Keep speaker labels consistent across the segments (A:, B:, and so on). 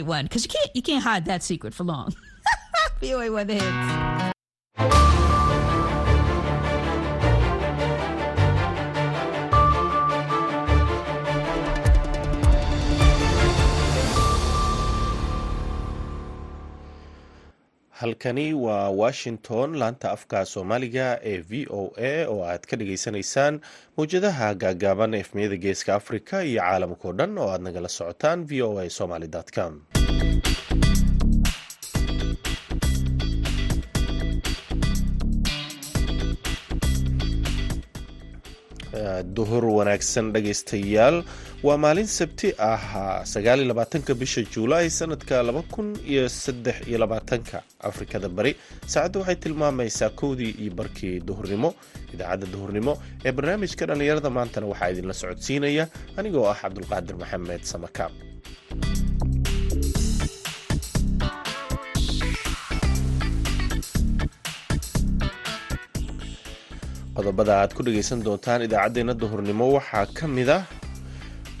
A: one because you can't you can't hide that secret for long. VOA one the hits.
B: Halkani waa washington laanta afka soomaaliga ee v o a oo aad ka dhagaysanaysaan mawjadaha gaagaaban efmiyada geeska africa iyo caalamkao dhan oo aad nagala socotaan v o a somaly com. Duhur wanaagsan dhagaystayaal waa maalin sabti ah sagaaliyolabaatanka bisha juulaay sanadka laba kun iyo saddex iyo labaatanka. Afrikada bari saacadda waxay tilmaamaysaa kowdii iyo barkii duhurnimo idaacadda duhurnimo ee barnaamijka dhallinyarada. Maantana waxaa idinla socodsiinaya anigoo ah cabdulqaadir maxamed samakaab qodobada aad ku dhagaysan doontaan idaacaddeenna duhurnimo waxaa ka mid ah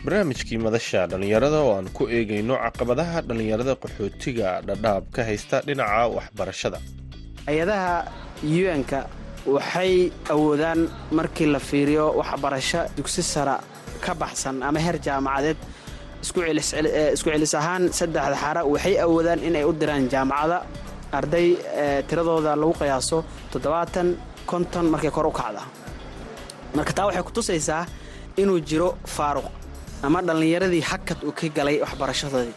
B: barnaamijkii madasha dhallinyarada oo aan ku eegayno caqabadaha dhallinyarada qaxootiga dhadhaab ka haysta dhinaca waxbarashada.
C: Hay'adaha un-ka waxay awoodaan markii la fiiriyo waxbarasho dugsi sara ka baxsan ama heer jaamacadeed isku celis ahaan saddexda xara waxay awoodaan inay u diraan jaamacada arday tiradooda lagu qiyaaso toddobaatan konton markay kor u kacda marka taa waxay ku tusaysaa inuu jiro faaruq ama dhallinyaradii hakad uu ka galay waxbarashadoodii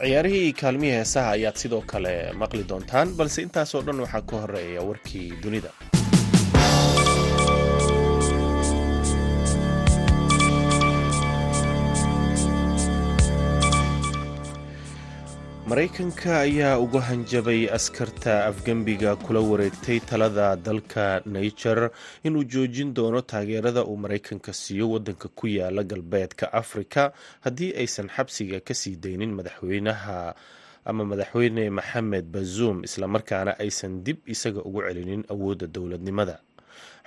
B: ciyaarihii kaalmihii heesaha ayaad sidoo kale maqli doontaan balse intaasoo dhan waxaa ka horreeya warkii dunida maraykanka ayaa uga hanjabay askarta afgembiga kula wareegtay talada dalka niger inuu joojin doono taageerada uu maraykanka siiyo wadanka ku yaalla galbeedka afrika haddii aysan xabsiga ka sii daynin madaxweynaha ama madaxweyne maxamed bazuum islamarkaana aysan dib isaga ugu celinin awoodda dowladnimada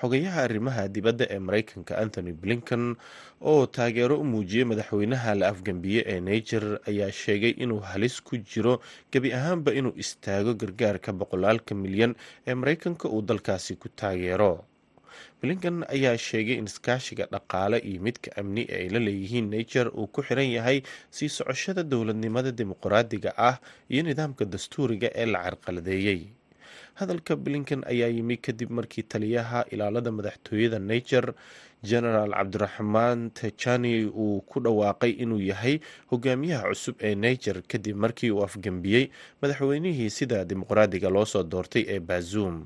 B: xogayaha arrimaha dibadda ee maraykanka anthony blinken oo taageero u muujiyey madaxweynaha la afgembiye ee niger ayaa sheegay inuu halis ku jiro gebi ahaanba inuu istaago gargaarka boqolaalka milyan ee maraykanka uu dalkaasi ku taageero. Blinken ayaa sheegay in iskaashiga dhaqaale iyo midka amni ee ay la leeyihiin niger uu ku xiran yahay sii socoshada dowladnimada dimuqraadiga ah iyo nidaamka dastuuriga ee la carqaladeeyey hadalka blinken ayaa yimi kadib markii taliyaha ilaalada madaxtooyada niger genaraal cabdiraxmaan tejani uu ku dhawaaqay inuu yahay hogaamiyaha cusub ee niger kadib markii uu afgembiyey madaxweynihii sida dimuqraadiga loo soo doortay ee bazuum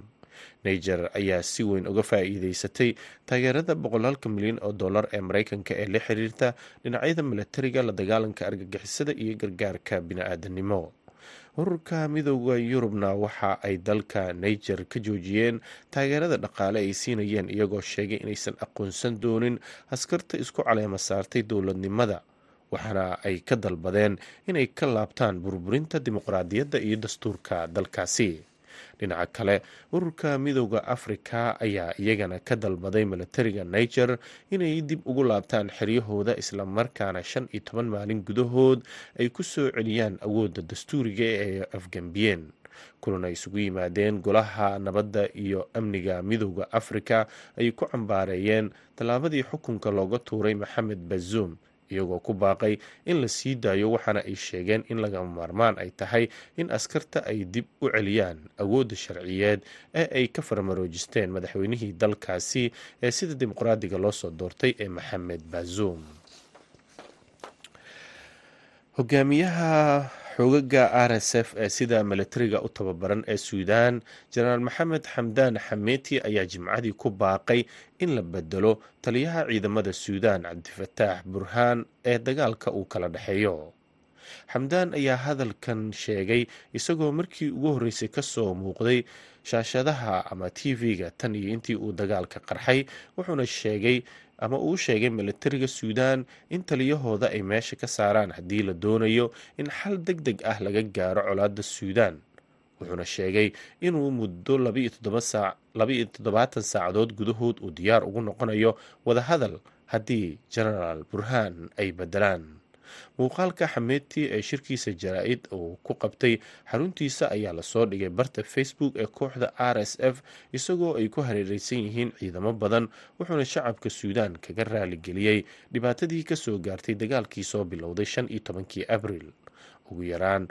B: niger ayaa si weyn uga faa'iideysatay taageerada boqolaalka milyan oo dollar ee maraykanka ee la xiriirta dhinacyada milatariga la dagaalanka argagixisada iyo gargaarka bini-aadanimo ururka midooda yurubna waxa ay dalka niger ka joojiyeen taageerada dhaqaale ay siinayeen iyagoo sheegay inaysan aqoonsan doonin askarta isku caleema saartay dowladnimada waxaana ay ka dalbadeen inay ka laabtaan burburinta dimuqraadiyadda iyo dastuurka dalkaasi dhinaca kale ururka midooda afrika ayaa iyagana ka dalbaday milatariga niger inay dib ugu laabtaan xeryahooda islamarkaana shan iyo toban maalin gudahood ay ku soo celiyaan awoodda dastuuriga ee afgembiyeen kulana isugu yimaadeen golaha nabadda iyo amniga midooda afrika ayay ku cambaareeyeen tallaabadii xukunka looga tuuray maxamed bazuum iyagoo ku baaqay in la sii daayo waxaana ay sheegeen in lagama maarmaan ay tahay in askarta ay dib u celiyaan awoodda sharciyeed ee ay ka farmaroojisteen madaxweynihii dalkaasi ee sida dimuqraadiga loo soo doortay ee maxamed bazuum hogaamiyaha xogaga r s f ee sida milatariga u tababaran ee suudaan jenaraal maxamed xamdaan xameeti ayaa jimcadii ku baaqay in la bedelo taliyaha ciidamada suudaan cabdifataax burhaan ee dagaalka uu kala dhexeeyo xamdaan ayaa hadalkan sheegay isagoo markii ugu horreysay ka soo muuqday shaashadaha ama t v-ga tan iyo intii uu dagaalka qarxay wuxuuna sheegay ama uu sheegay milatariga suudaan in taliyahooda ay meesha ka saaraan haddii la doonayo in xal deg deg ah laga gaaro colaadda suudaan. Wuxuuna sheegay inuu muddo labaiyo toddobaatan saacadood gudahood uu diyaar ugu noqonayo wadahadal haddii genaraal burhaan ay bedelaan muuqaalka xameeti ee shirkiisa jaraa-id uu ku qabtay xaruntiisa ayaa la soo dhigay barta facebook ee kooxda r s f isagoo ay ku hareereysan yihiin ciidamo badan wuxuuna shacabka suudaan kaga raaligeliyey dhibaatadii ka soo gaartay dagaalkii soo bilowday shan iyo tobankii abriil ugu yaraan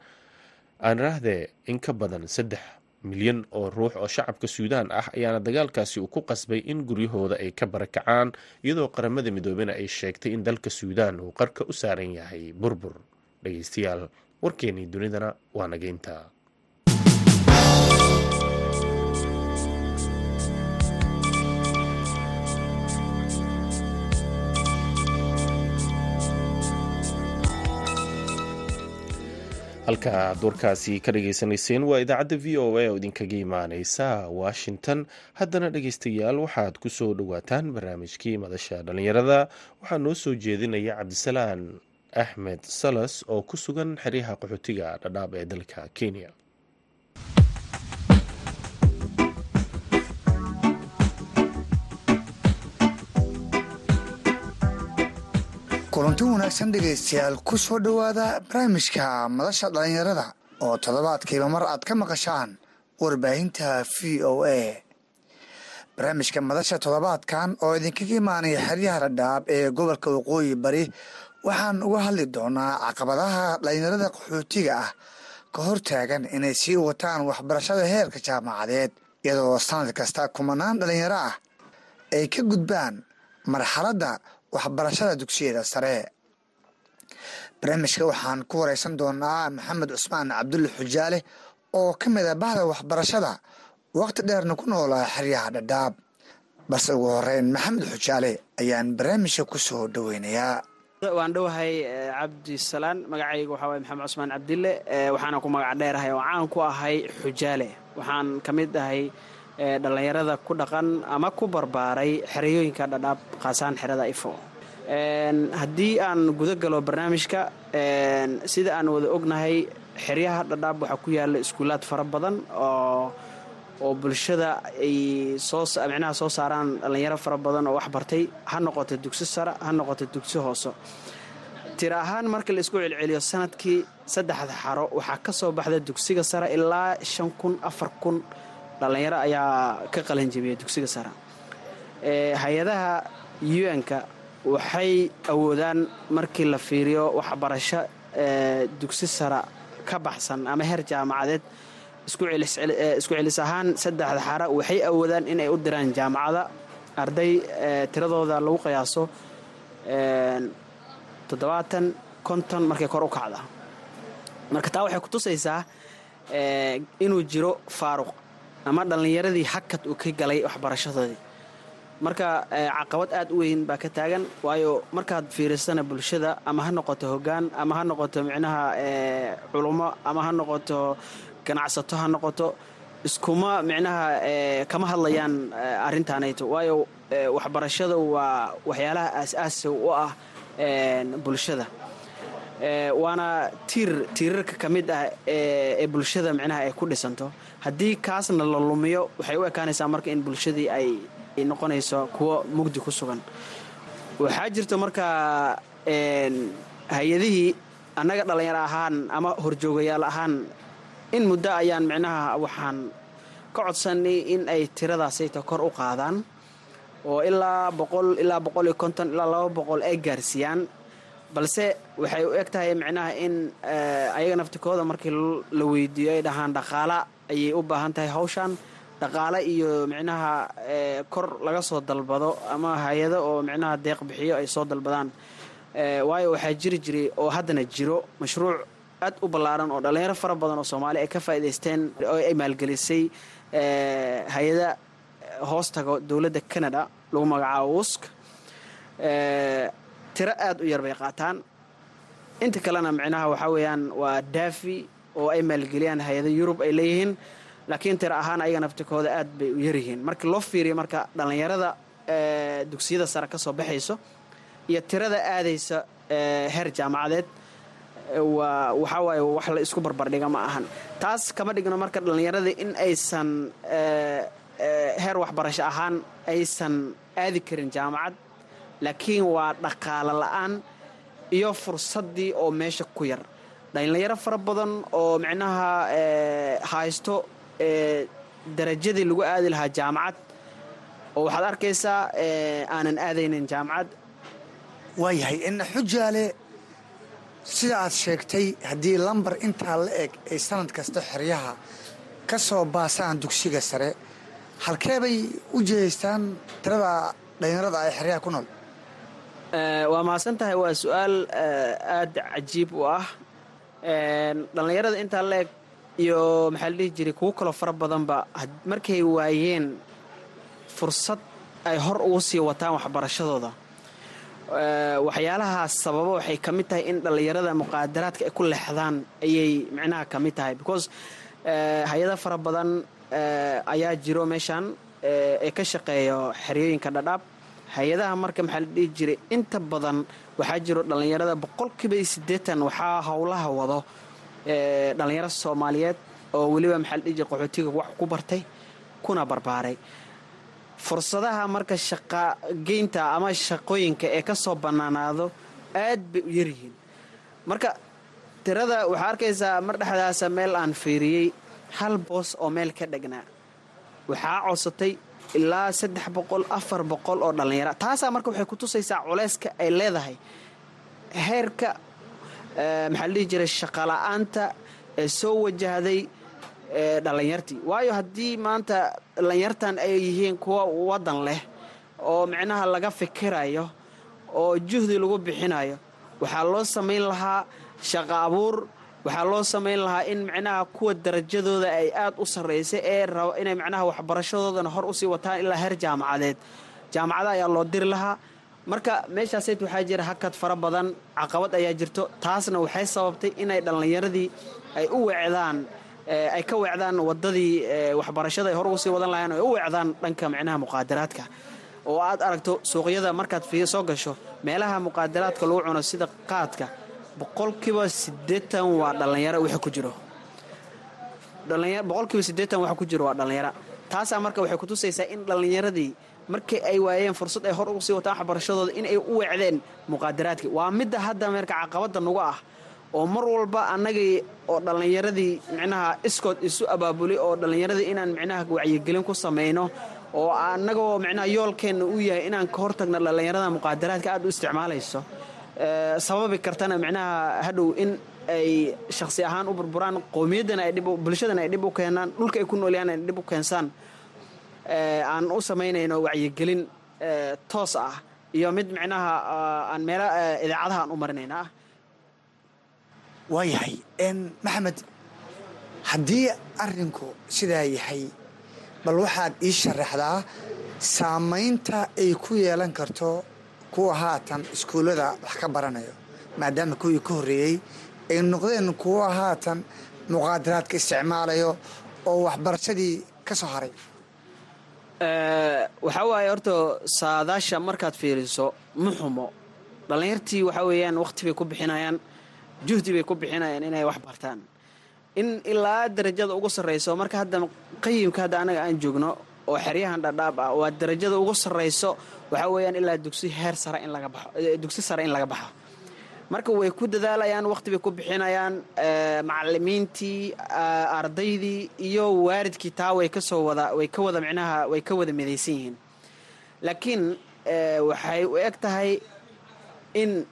B: aan raahdee in ka badan saddex milyan oo ruux oo shacabka suudaan ah ayaana dagaalkaasi uu ku qasbay in guryahooda ay ka barakacaan iyadoo qaramada midoobena ay sheegtay in dalka suudaan uu qarka u saaran yahay burbur. Dhegeystayaal warkeenii dunidana waa nageynta halka aad warkaasi ka dhageysanayseen waa idaacadda v o a oo idinkaga imaaneysa washington. Haddana dhegeystayaal waxaad ku soo dhowaataan barnaamijkii madasha dhallinyarada. Waxaa noo soo jeedinaya cabdisalaan axmed salas oo ku sugan xeryaha qaxootiga dhadhaab ee dalka kenya
D: kulanti wanaagsan dhegaystayaal ku soo dhowaada barnaamijka madasha dhallinyarada oo toddobaadkiiba mar aad ka maqashaan warbaahinta v o a. Barnaamijka madasha toddobaadkan oo idinkaga imaanaya xeryaha dhadhaab ee gobolka waqooyi bari waxaan uga hadli doonaa caqabadaha dhallinyarada qaxootiga ah ka hortaagan inay sii wataan waxbarashada heerka jaamacadeed iyadoo sanad kasta kumanaan dhallinyaro ah ay ka gudbaan marxaladda waxbarashada dugsiyada sare. Barnaamijka waxaan ku wareysan doonaa maxamed cusmaan cabdulle xujaale oo ka mid a bahda waxbarashada waqti dheerna ku noolaa xeryaha dhadhaab. Balse ugu horeyn maxamed xujaale ayaan barnaamijka ku soo dhoweynayaa
C: waan dhowahay cabdisalaan magacayga waxaa waye maxamed cusmaan cabdille waxaana ku magac dheerahay oo caan ku ahay xujaale waxaan ka mid ahay dhallinyarada ku dhaqan ama ku barbaaray xereyooyinka dhadhaab khaasaan xerada ifo. Haddii aan guda galo barnaamijka sida aan wada ognahay xeryaha dhadhaab waxaa ku yaalla iskuulaad fara badan oo oo bulshada ay soo micnaha soo saaraan dhallinyaro fara badan oo wax bartay. Ha noqoto dugsi sare ha noqoto dugsi hoose. Tira ahaan marka la isku celceliyo sannadkii saddexda xaro waxaa ka soo baxda dugsiga sare ilaa shan kun afar kun dhallinyaro ayaa ka qalanjabiyay dugsiga sare. Hay'adaha un-ka waxay awoodaan markii la fiiriyo waxbarasho dugsi sare ka baxsan ama heer jaamacadeed isku celis ahaan saddexda xara waxay awoodaan inay u diraan jaamacada arday tiradooda lagu qiyaaso toddobaatan konton markay kor u kacda marka taa waxay ku tusaysaa inuu jiro faaruq ama dhallinyaradii hakad uu ka galay waxbarashadoodii marka caqabad aad u weyn baa ka taagan waayo markaad fiirisana bulshada ama ha noqoto hoggaan ama ha noqoto micnaha culummo ama ha noqoto ganacsato ha noqoto iskuma micnaha kama hadlayaan arrintaanayto. Waayo waxbarashada waa waxyaalaha aas-aasiga u ah bulshada waana tiir tiirarka ka mid ah ee bulshada micnaha ay ku dhisanto. Haddii kaasna la lumiyo waxay u ekaanaysaa marka in bulshadii ay noqonayso kuwo mugdi ku sugan. Waxaa jirta markaa hay'adihii annaga dhallinyaro ahaan ama horjoogayaal ahaan in muddo ayaan micnaha waxaan ka codsanay in ay tiradaasayta kor u qaadaan. Oo ilaa boqol ilaa boqol iyo konton ilaa laba boqol ay gaarsiiyaan balse waxay u eg tahay micnaha in ayaga naftikooda markii la weydiiyo ay dhahaan dhaqaala ayay u baahan tahay hawshan. Dhaqaale iyo micnaha kor laga soo dalbado ama hay'ado oo micnaha deeq bixiyo ay soo dalbadaan. Waayo waxaa jiri jiray oo haddana jiro mashruuc aad u ballaaran oo dhallinyaro fara badan oo soomaali ay ka faa'idaysteen oo ay maalgelisay hay'ada hoos tago dowladda canada lagu magacaabo wusk tiro aad u yar bay qaataan. Inta kalena micnaha waxaa weeyaan waa daafi oo ay maalgeliyaan hay'ada yurub ay leeyihiin laakiin tiro ahaan ayaga naftikooda aad bay u yaryihiin marka loo fiiriyo marka dhallinyarada dugsiyada sare ka soo baxayso iyo tirada aadaysa heer jaamacadeed waa waxaa waaye wax la isku barbardhiga ma ahan. Taas kama dhigno marka dhallinyarada in aysan heer waxbarasho ahaan aysan aadi karin jaamacad laakiin waa dhaqaalo la'aan iyo fursaddii oo meesha ku yar. Dhalinyaro fara badan oo micnaha haysto darajadii lagu aadi lahaa jaamacad. Oo waxaad arkaysaa aanan aadaynin jaamacad.
D: Waayahay in xujaale sida aad sheegtay haddii lambar intaa la eg ay sanad kasta xeryaha ka soo baasaan dugsiga sare halkee bay u jihaystaan tirada dhalinyarada ay xeryaha ku nool
C: waa mahadsan tahay waa su'aal aada cajiib u ah. Dhallinyarada intaa la eg iyo maxaa la dhihi jiray kuwo kaloo fara badanba markay waayeen fursad ay hor ugu sii wataan waxbarashadooda. Waxyaalahaas sababa waxay ka mid tahay in dhallinyarada muqaadaraadka ay ku leexdaan ayay micnaha ka mid tahay. Because hay'ada fara badan ayaa jiro meeshan ee ka shaqeeya xeryooyinka dhadhaab hay'adaha marka maxaa la dhihi jiray? Inta badan waxaa jiro dhallinyarada boqolkiiba siddeetan waxaa howlaha wado dhallinyaro soomaaliyeed oo weliba maxaa la dhihi jiray qaxootiga wax ku bartay kuna barbaaray. Fursadaha marka shaqageynta ama shaqooyinka ee ka soo bannaanaado aad bay u yaryihiin marka tirada waxaa arkaysaa mar dhexdaasa meel aan fiiriyey hal boos oo meel ka dhegnaa waxaa codsatay ilaa saddex boqol afar boqol oo dhallinyara taasaa marka waxay ku tusaysaa culeyska ay leedahay. Heerka maxaa la jiray shaqala-aanta ee soo wajahday dhallinyartii. Waayo haddii maanta dhallinyartan ay yihiin kuwa waddan leh oo micnaha laga fikirayo oo juhdi lagu bixinayo waxaa loo samayn lahaa shaqo abuur waxaa loo samayn lahaa in micnaha kuwa darajadooda ay aad u sarraysa ee rabo inay micnaha waxbarashadoodana hor u sii wataan ilaa heer jaamacadeed. Jaamacada ayaa loo diri lahaa. Marka meeshaasayd waxaa jira hakad fara badan caqabad ayaa jirto. Taasna waxay sababtay inay dhallinyaradii ay u wecdaan ay ka wecdaan wadadii waxbarashada ay hor ugu sii wadan lahayn ay u wecdaan dhanka micnaha muqaadaraadka. Oo aad aragto suuqyada markaad soo gasho meelaha muqaadaraadka lagu cuno sida qaadka boqolkiiba siddeetan waa dhallinyaro wixii ku jiro. Boqolkiiba siddeetan waxa ku jiro waa dhallinyaro taasaa marka waxay kutusaysaa in dhallinyaradii markii ay waayeen fursad ay hor ugu sii wataan waxbarashadooda in ay u wecdeen muqaadaraadkii. Waa midda hadda marka caqabadda nagu ah oo mar walba annagii oo dhallinyaradii micnaha iskood isu abaabulay oo dhallinyaradii inaan micnaha wacyigelin ku samayno oo annagoo micnaha yoolkeenna u yahay inaan ka hortagno dhallinyarada muqaadaraadka aad u isticmaalayso sababi kartana micnaha hadhow in ay shakhsi ahaan u burburaan qowmiyaddana ay dhib bulshadana ay dhib u keenaan dhulka ay ku noolyaan ay dhib u keensaan. Aan u samaynayno wacyigelin toos ah iyo mid micnaha aan meela idaacadaha aan u marinayna ah
D: waayahay maxamed haddii arrinku sidaa yahay bal waxaad ii sharaxdaa saamaynta ay ku yeelan karto kuwa haatan iskuullada wax ka baranayo maadaama kuwii ka horreeyey ay noqdeen kuwa haatan muqaadaraadka isticmaalayo oo waxbarashadii ka soo haray.
C: Waxaa waaye horta saadaasha markaad fiiriso ma xumo. Dhallinyartii waxaa weeyaan wakhti bay ku bixinayaan juhdi bay ku bixinayaan inay wax bartaan. In ilaa darajada ugu sarrayso marka hadda qayimka hadda anaga aan joogno oo xeryahan dhadhaab ah waa darajada ugu sarrayso waxaa weeyaan ilaa dugsi heer sare in laga baxo dugsi sare in laga baxo. Marka way ku dadaalayaan wakhti bay ku bixinayaan macalimiintii ardaydii iyo waaridkii taa way ka soo wada way ka wada micnaha way ka wada midaysan yihiin. Laakiin waxay u eg tahay in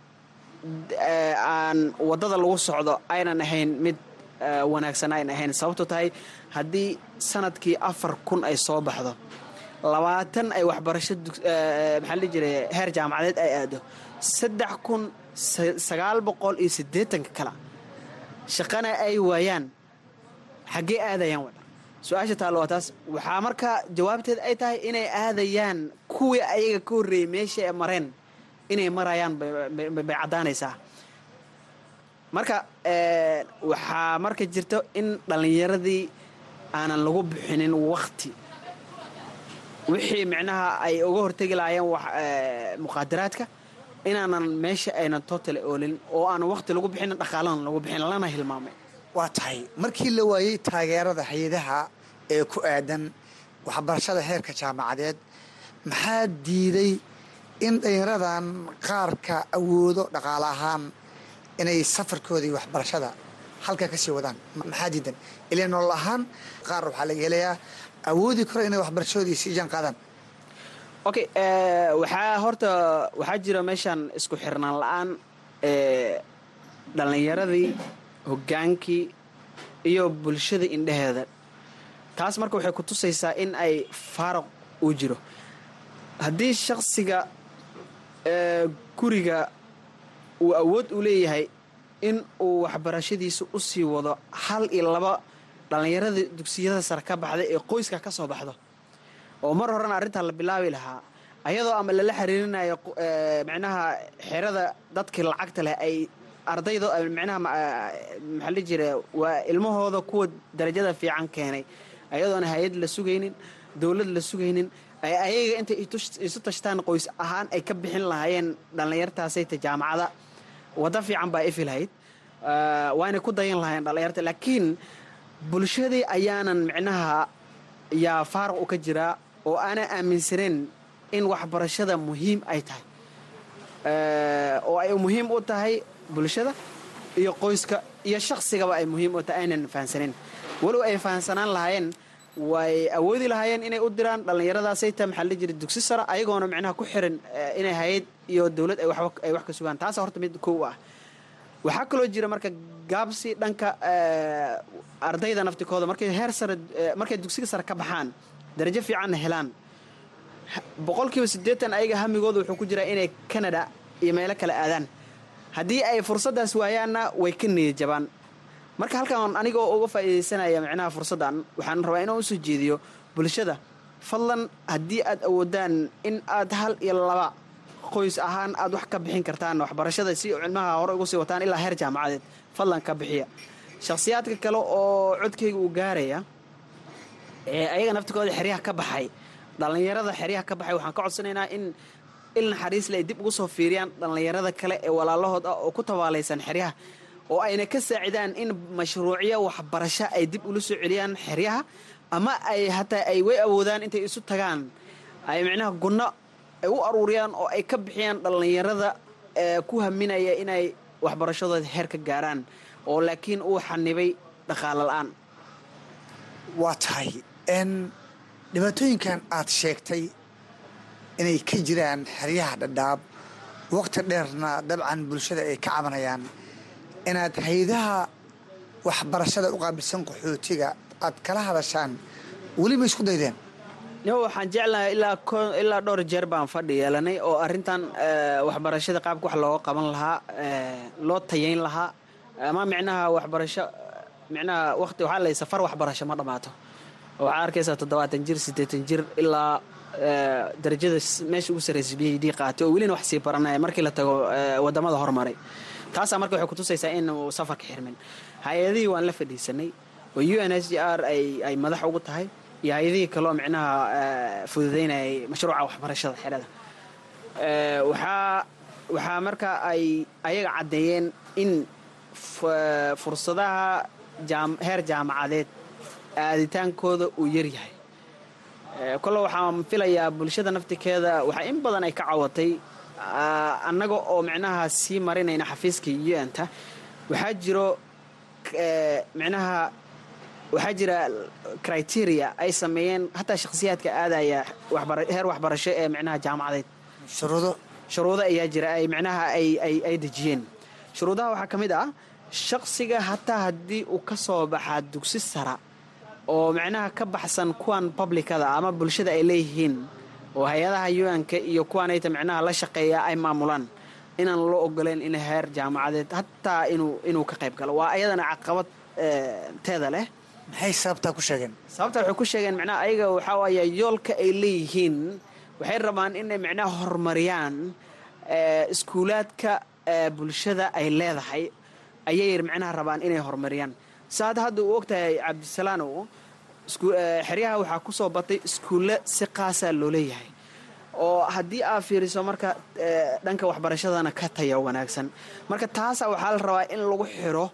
C: aan waddada lagu socdo aynan ahayn mid wanaagsan aynan ahayn. Sababto tahay haddii sannadkii afar kun ay soo baxdo labaatan ay waxbarasho maxaa la jiray heer jaamacadeed ay aado. Saddex kun sagaal boqol iyo siddeetanka kale. Shaqana ay waayaan. Xaggee aadayaan wadha su'aasha taallo waa taas. Waxaa markaa jawaabteed ay tahay inay aadayaan kuwii ayaga ka horreeyey meesha ay mareen inay marayaan bay caddaanaysaa. Marka waxaa marka jirto in dhallinyaradii aanan lagu bixinin wakti wixii micnaha ay uga hortegi lahaayeen muqaadaraadka inaanan meesha aynan total oolin oo aanan wakti lagu bixinin dhaqaalana lagu bixin lana hilmaamay
D: waa tahay. Markii la waayey taageerada hay'adaha ee ku aadan waxbarashada heerka jaamacadeed maxaa diiday in dhalinyaradan qaarka awoodo dhaqaale ahaan inay safarkoodii waxbarashada halka ka sii wadaan. Maxaa diidan ilaa nolol ahaan qaar waxaa laga helayaa awoodi karo inay waxbarashadoodii sii jaan
C: okay waxaa horta waxaa jira meeshan isku xirnaan la'aan dhallinyaradii hoggaankii iyo bulshada indheheeda taas marka waxay ku tusaysaa in ay faaruq uu jiro. Haddii shaksiga guriga uu awood u leeyahay in uu waxbarashadiisa u sii wado hal iyo laba dhallinyarada dugsiyada sare ka baxda ee qoyska ka soo baxdo. Oo mar horena arrintaa la bilaabi lahaa ayadoo ama lala xiriirinayo micnaha xerada dadkii lacagta leh ay ardayda micnaha maxaa la jira waa ilmahooda kuwa darajada fiican keenay. Ayadoona hay'ad la sugaynin dowlad la sugaynin ay ayaga intay isu tashtaan qoys ahaan ay ka bixin lahaayeen dhallinyartaasayta jaamacada waddo fiican baa ifi lahayd. Waanay ku dayan lahaayeen dhallinyarta laakiin bulshadii ayaanan micnaha yaa faaruq u jiraa oo aanan aaminsaneyn in waxbarashada muhiim ay tahay. Oo ay muhiim u tahay bulshada iyo qoyska iyo shaqsigaba ay muhiim u tahay aynan fahansaneyn walow ay fahansanaan lahaayeen way awoodi lahaayeen inay u diraan dhallinyaradaasayta maxaa la jira dugsi sara ayagoona micnaha ku xiran inay hay'ad iyo dowlad ay wax ka sugaan. Taasa horta mid kow ah. Waxaa kaloo jira marka gaabsi dhanka ardayda naftikooda markay heer sare markay dugsiga sare ka baxaan darajo fiicanna helaan. Boqolkiiba siddeetan ayaga hamigooda wuxuu ku jiraa inay canada iyo meelo kale aadaan. Haddii ay fursaddaas waayaanna way ka niyad jabaan marka halkan anigoo uga faa'iidaysanaya micnaha fursaddan waxaan rabaa inaan u soo jeediyo bulshada. Fadlan haddii aad awoodaan in aad hal iyo laba qoys ahaan aad wax ka bixin kartaan waxbarashada si cilmaha hore ugu sii wataan ilaa heer jaamacadeed fadlan ka bixiya. Shakhsiyaadka kale oo codkayga uu gaaraya ee ayaga naftikooda xeryaha ka baxay dhallinyarada xeryaha ka baxay waxaan ka codsanaynaa in il naxariisle ay dib ugu soo fiiriyaan dhallinyarada kale ee walaalahood ah oo ku tabaalaysan xeryaha oo ayna ka saacidaan in mashruucyo waxbarasho ay dib ula soo celiyaan xeryaha ama ay hataa ay way awoodaan intay isu tagaan. Ay micnaha gunno ay u aruuriyaan oo ay ka bixiyaan dhallinyarada ku haminaya inay waxbarashadooda heer ka gaaraan oo laakiin uu xanibay dhaqaalo la'aan
D: waa tahay n dhibaatooyinkan aad sheegtay inay ka jiraan xeryaha dhadhaab. Waqti dheerna dabcan bulshada ay ka cabanayaan inaad haydaha waxbarashada u qaabilsan qaxootiga aad kala hadashaan weli ma isku daydeen?
C: Yo waxaan jeclahay ilaa ilaa dhowr jeer baan fadhi yeelanay oo arrintan waxbarashada qaabka wax looga qaban lahaa loo tayayn lahaa. Ama micnaha waxbarasho micnaha waqti waxaa lay safar waxbarasho ma dhammaato waxaa arkaysaa toddobaatan jir siddeetan jir ilaa darajada meesha ugu sarraysa b d qaatay oo welina wax sii baranaya markii la tago waddamada hormaray taasaa marka waxay kutusaysaa in uu safarka xirmin. Hay'adihii waan la fadhiisanay oo u n s d r ay madax ugu tahay iyo hay'adihii kaloo micnaha fududaynayay mashruuca waxbarashada xerada. Waxaa waxaa marka ay ayaga caddeeyeen in fursadaha heer jaamacadeed aaditaankooda uu yaryahay kole waxaan filayaa bulshada naftikeeda waxaa in badan ay ka cawatay annaga oo micnaha sii marinayna xafiiska un-ta waxaa jiro micnaha waxaa jira criteria ay sameeyeen. Hataa shakhsiyaadka aadaya heer waxbarasho ee micnaha jaamacadeed
D: shuruudo.
C: Ayaa jira ay micnaha ay dejiyeen. Shuruudaha waxaa ka mid ah shaksiga hataa haddii uu ka soo baxaa dugsi sara oo micnaha ka baxsan kuwan publicada ama bulshada ay leeyihiin oo hay'adaha un-ka iyo kuwanayta micnaha la shaqeeya ay maamulaan inaan loo ogoleyn in heer jaamacadeed hataa inuu ka qayb galo. Waa ayadana caqabad teeda leh.
D: Maxay sababtaa ku sheegeen?
C: Sababta waxay ku sheegeen micnaha ayaga waxaa waaya yoolka ay leeyihiin waxay rabaan inay micnaha horumariyaan iskuulaadka bulshada ay leedahay. Ayay micnaha rabaan inay horumariyaan saad hadda uu ogtahay cabdisalaanow xeryaha waxaa ku soo batay iskuulle si qaasaa loo leeyahay. Oo haddii aad fiiriso marka dhanka waxbarashadana ka taya wanaagsan. Marka taasa waxaa la rabaa in lagu xiro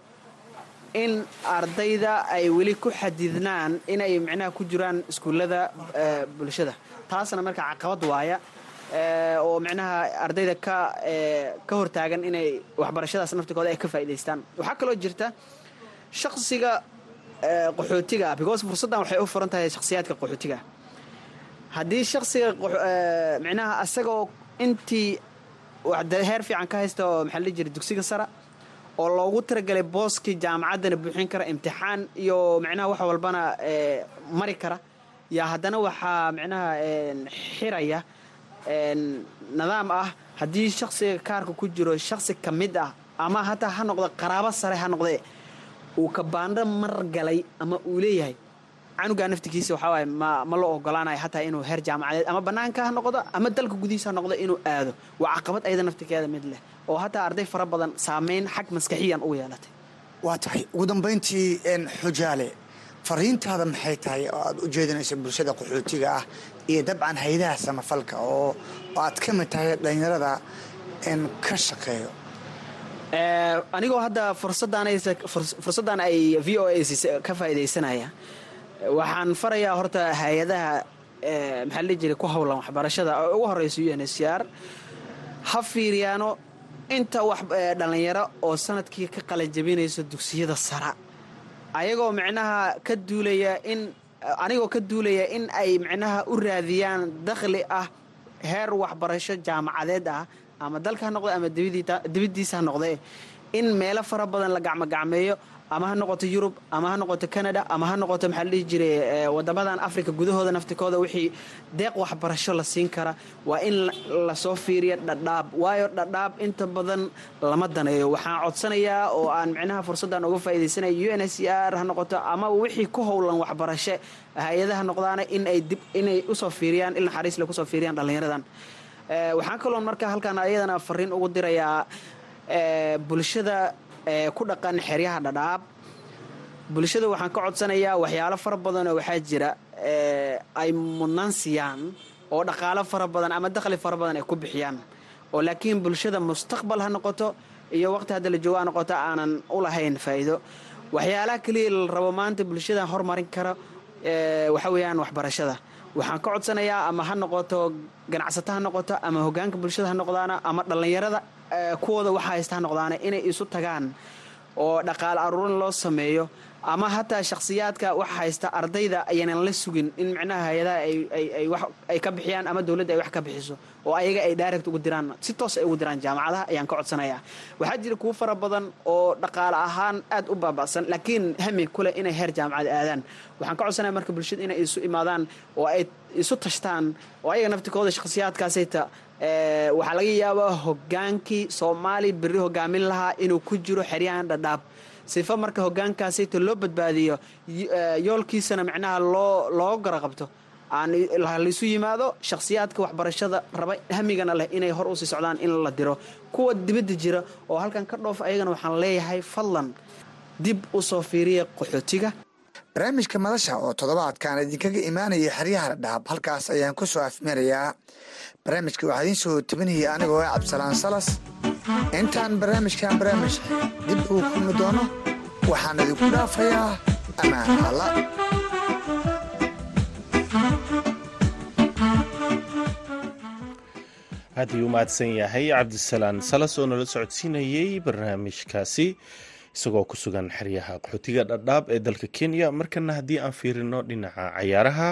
C: in ardayda ay weli ku xadidnaan inay micnaha ku jiraan iskuullada bulshada. Taasna marka caqabad waaya oo micnaha ardayda ka ka hortaagan inay waxbarashadaas naftikooda ay ka faa'idaystaan waxaa kaloo jirta shaksiga qaxootiga because fursaddan waxay u furan tahay shakhsiyaadka qaxootiga. Haddii shaksiga micnaha asagoo intii heer fiican ka haysta oo maxaa la jira dugsiga sara oo loogu talagelay booskii jaamacaddana buuxin kara imtixaan iyo micnaha wax walbana mari kara yaa haddana waxaa micnaha xiraya nidaam ah. Haddii shaksiga kaarka ku jiro shaksi ka mid ah ama hataa ha noqdo qaraabo sare ha noqde uu kabaandho mar galay ama uu leeyahay. Canugaa naftigiisa waxaa waaye ma ma la ogolaanayo hataa inuu heer jaamacadeed ama bannaanka ha noqdo ama dalka gudihiisa ha noqdo inuu aado. Waa caqabad ayada naftikeeda mid leh oo hataa arday fara badan saameyn xag maskaxiyan ugu yeelatay.
D: Waa tahay. Ugu dambayntii xujaale fariintaada maxay tahay oo aad u jeedinaysa bulshada qaxootiga ah iyo dabcan haydaha samafalka oo aad ka mid tahay dhallinyarada ka shaqeeyo
C: anigoo hadda fursaddan ay v o a ka faa'iidaysanaya waxaan farayaa horta hay'adaha maxaa la jiray ku howlan waxbarashada. Oo ugu horeysa u n s r ha fiiriyaano inta wax dhallinyaro oo sannadkii ka qalanjabinayso dugsiyada sara ayagoo micnaha ka duulaya in anigoo ka duulaya in ay micnaha u raadiyaan dakhli ah heer waxbarasho jaamacadeed ah ama dalka ha noqde ama dibaddiisa ha noqde in meelo fara badan la gacmogacmeeyo ama ha noqoto yurub ama ha noqoto canada ama ha noqoto maxaa la dhihi jiray wadamadan africa gudahooda naftikooda wixii deeq waxbarasho la siin kara. Waa in la soo fiiriya dhadhaab waayo dhadhaab inta badan lama daneeyo. Waxaan codsanayaa oo aan micnaha fursaddan uga faaidaysanaya u n s r ha noqoto ama wixii ku howlan waxbarasho hay'adaha noqdaana in ay dib inay u soo fiiriyaan il naxariisle ku soo fiiriyaan dhallinyaradan waxaan kaloo marka halkaan ayadana fariin ugu dirayaa bulshada ku dhaqan xeryaha dhadhaab. Bulshada waxaan ka codsanayaa waxyaalo fara badanoo waxaa jira ay mudnaan siiyaan oo dhaqaalo fara badan ama dakhli fara badan ay ku bixiyaan. Oo laakiin bulshada mustaqbal ha noqoto iyo waqti hadda la joogo ha noqoto aanan u lahayn faa'iido. Waxyaalaha keliya la rabo maanta bulshada horumarin kara waxaa weeyaan waxbarashada waxaan ka codsanayaa ama ha noqoto ganacsato ha noqoto ama hogaanka bulshada ha noqdaana ama dhallinyarada kuwooda waxa haysta ha noqdaana inay isu tagaan oo dhaqaale aruurin loo sameeyo ama hataa shakhsiyaadka waxa haysta ardayda ayaanan la sugin in micnaha hay'adaha ay ka bixiyaan ama dowladda ay wax ka bixiso oo ayaga ay direct ugu diraan. Si toos ay ugu diraan jaamacadaha ayaan ka codsanayaa. Waxaa jira kuwo fara badan oo dhaqaale ahaan aad u baaba'san laakiin hami kuleh inay heer jaamacad aadaan. Waxaan ka codsanaya marka bulshada inay isu imaadaan oo ay isu tashtaan oo ayaga naftikooda shakhsiyaadkaasayta waxaa laga yaabaa hogaankii soomaali berri hogaamin lahaa inuu ku jiro xeryahan dhadhaab. Sifa marka hogaankaasayta loo badbaadiyo yoolkiisana micnaha loo loo garaqabto aan laisu yimaado shakhsiyaadka waxbarashada raba hamigana leh inay hor u sii socdaan in la diro. Kuwa dibadda jira oo halkan ka dhoof ayagana waxaan leeyahay fadlan dib u soo fiiriya qaxootiga.
D: Barnaamijka madasha oo toddobaadkan idinkaga imaanaya xeryaha dhadhaab halkaas ayaan ku soo afmarayaa barnaamijka waxaa idiin soo tabinaya anigoo ah cabdisalaan salas. Intaan barnaamijkan barnaamij dib ugu kulmi doono waxaan idinku dhaafayaa amaan alla.
B: Aad ayuu umahadsan yahay cabdisalaan salas oo nala socodsiinayey barnaamijkaasi isagoo ku sugan xeryaha qaxootiga dhadhaab ee dalka kenya. Markana haddii aan fiirino dhinaca cayaaraha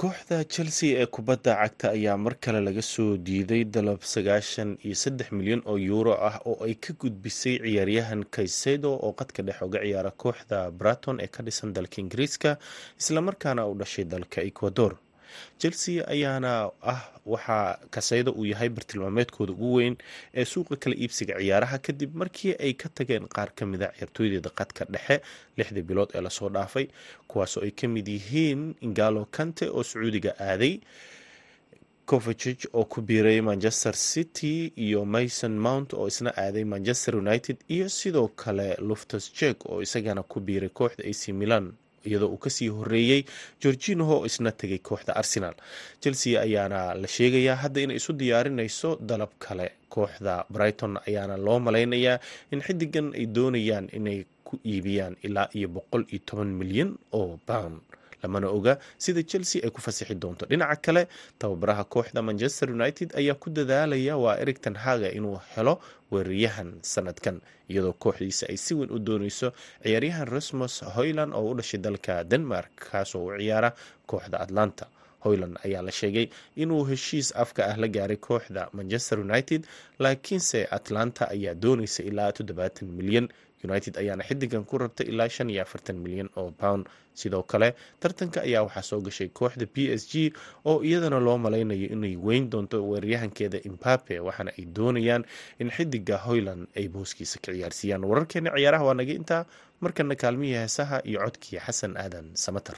B: kooxda chelsea ee kubadda cagta ayaa mar kale laga soo diiday dalab sagaashan iyo saddex milyan oo yuuro ah oo ay ka gudbisay ciyaaryahan kaysedo oo qadka dhex uga ciyaara kooxda braton ee ka dhisan dalka ingiriiska islamarkaana u dhashay dalka ecuador chelsea ayaana ah waxaa kaseydo uu yahay bartilmaameedkooda ugu weyn ee suuqa kala iibsiga ciyaaraha kadib markii ay ka tageen qaar ka mida ciyaartooydeeda qadka dhexe lixdii bilood ee la soo dhaafay kuwaasoo ay ka mid yihiin ingalo kante oo sacuudiga aaday covagig oo ku biiray manchester city iyo mason mount oo isna aaday manchester united iyo sidoo kale luftus jek oo isagana ku biiray kooxda ac milan iyadoo uu ka sii horeeyey gorginoho oo isna tegay kooxda arsenal. Chelsea ayaana la sheegayaa hadda inay isu diyaarinayso dalab kale. Kooxda brighton ayaana loo malaynayaa in xidigan ay doonayaan inay ku iibiyaan ilaa iyo boqol iyo toban milyan oo pound
E: lamana oga sida chelsea ay ku fasixi doonto. Dhinaca kale tababaraha kooxda manchester united ayaa ku dadaalaya waa ericton haga inuu helo weeraryahan sanadkan iyadoo kooxdiisa ay si weyn u dooneyso ciyaaryahan rasmus hoyland oo u dhashay dalka denmark kaasoo u ciyaara kooxda atlanta. Hoyland ayaa la sheegay inuu heshiis afka ah la gaaray kooxda manchester united laakiinse atlanta ayaa dooneysa ilaa toddobaatan milyan united ayaana xidigan ku rabtay ilaa shan iyo afartan milyan oo pound. Sidoo kale tartanka ayaa waxaa soo gashay kooxda b s g oo iyadana loo malaynayo inay weyn doonto weeraryahankeeda imbape waxaana ay doonayaan in xidiga hoyland ay booskiisa ka ciyaarsiiyaan. Wararkeena ciyaaraha waa naga intaa markana kaalmihii heesaha iyo codkii xasan aadan samater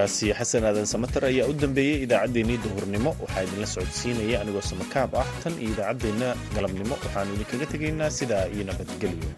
E: codkaasi xasan aadan samater ayaa u dambeeyey idaacaddeenii duhurnimo. Waxaa idinla socodsiinaya anigoo samakaab ah tan iyo idaacaddeenna galabnimo waxaanu idinkaga tegaynaa sidaa iyo nabadgelyo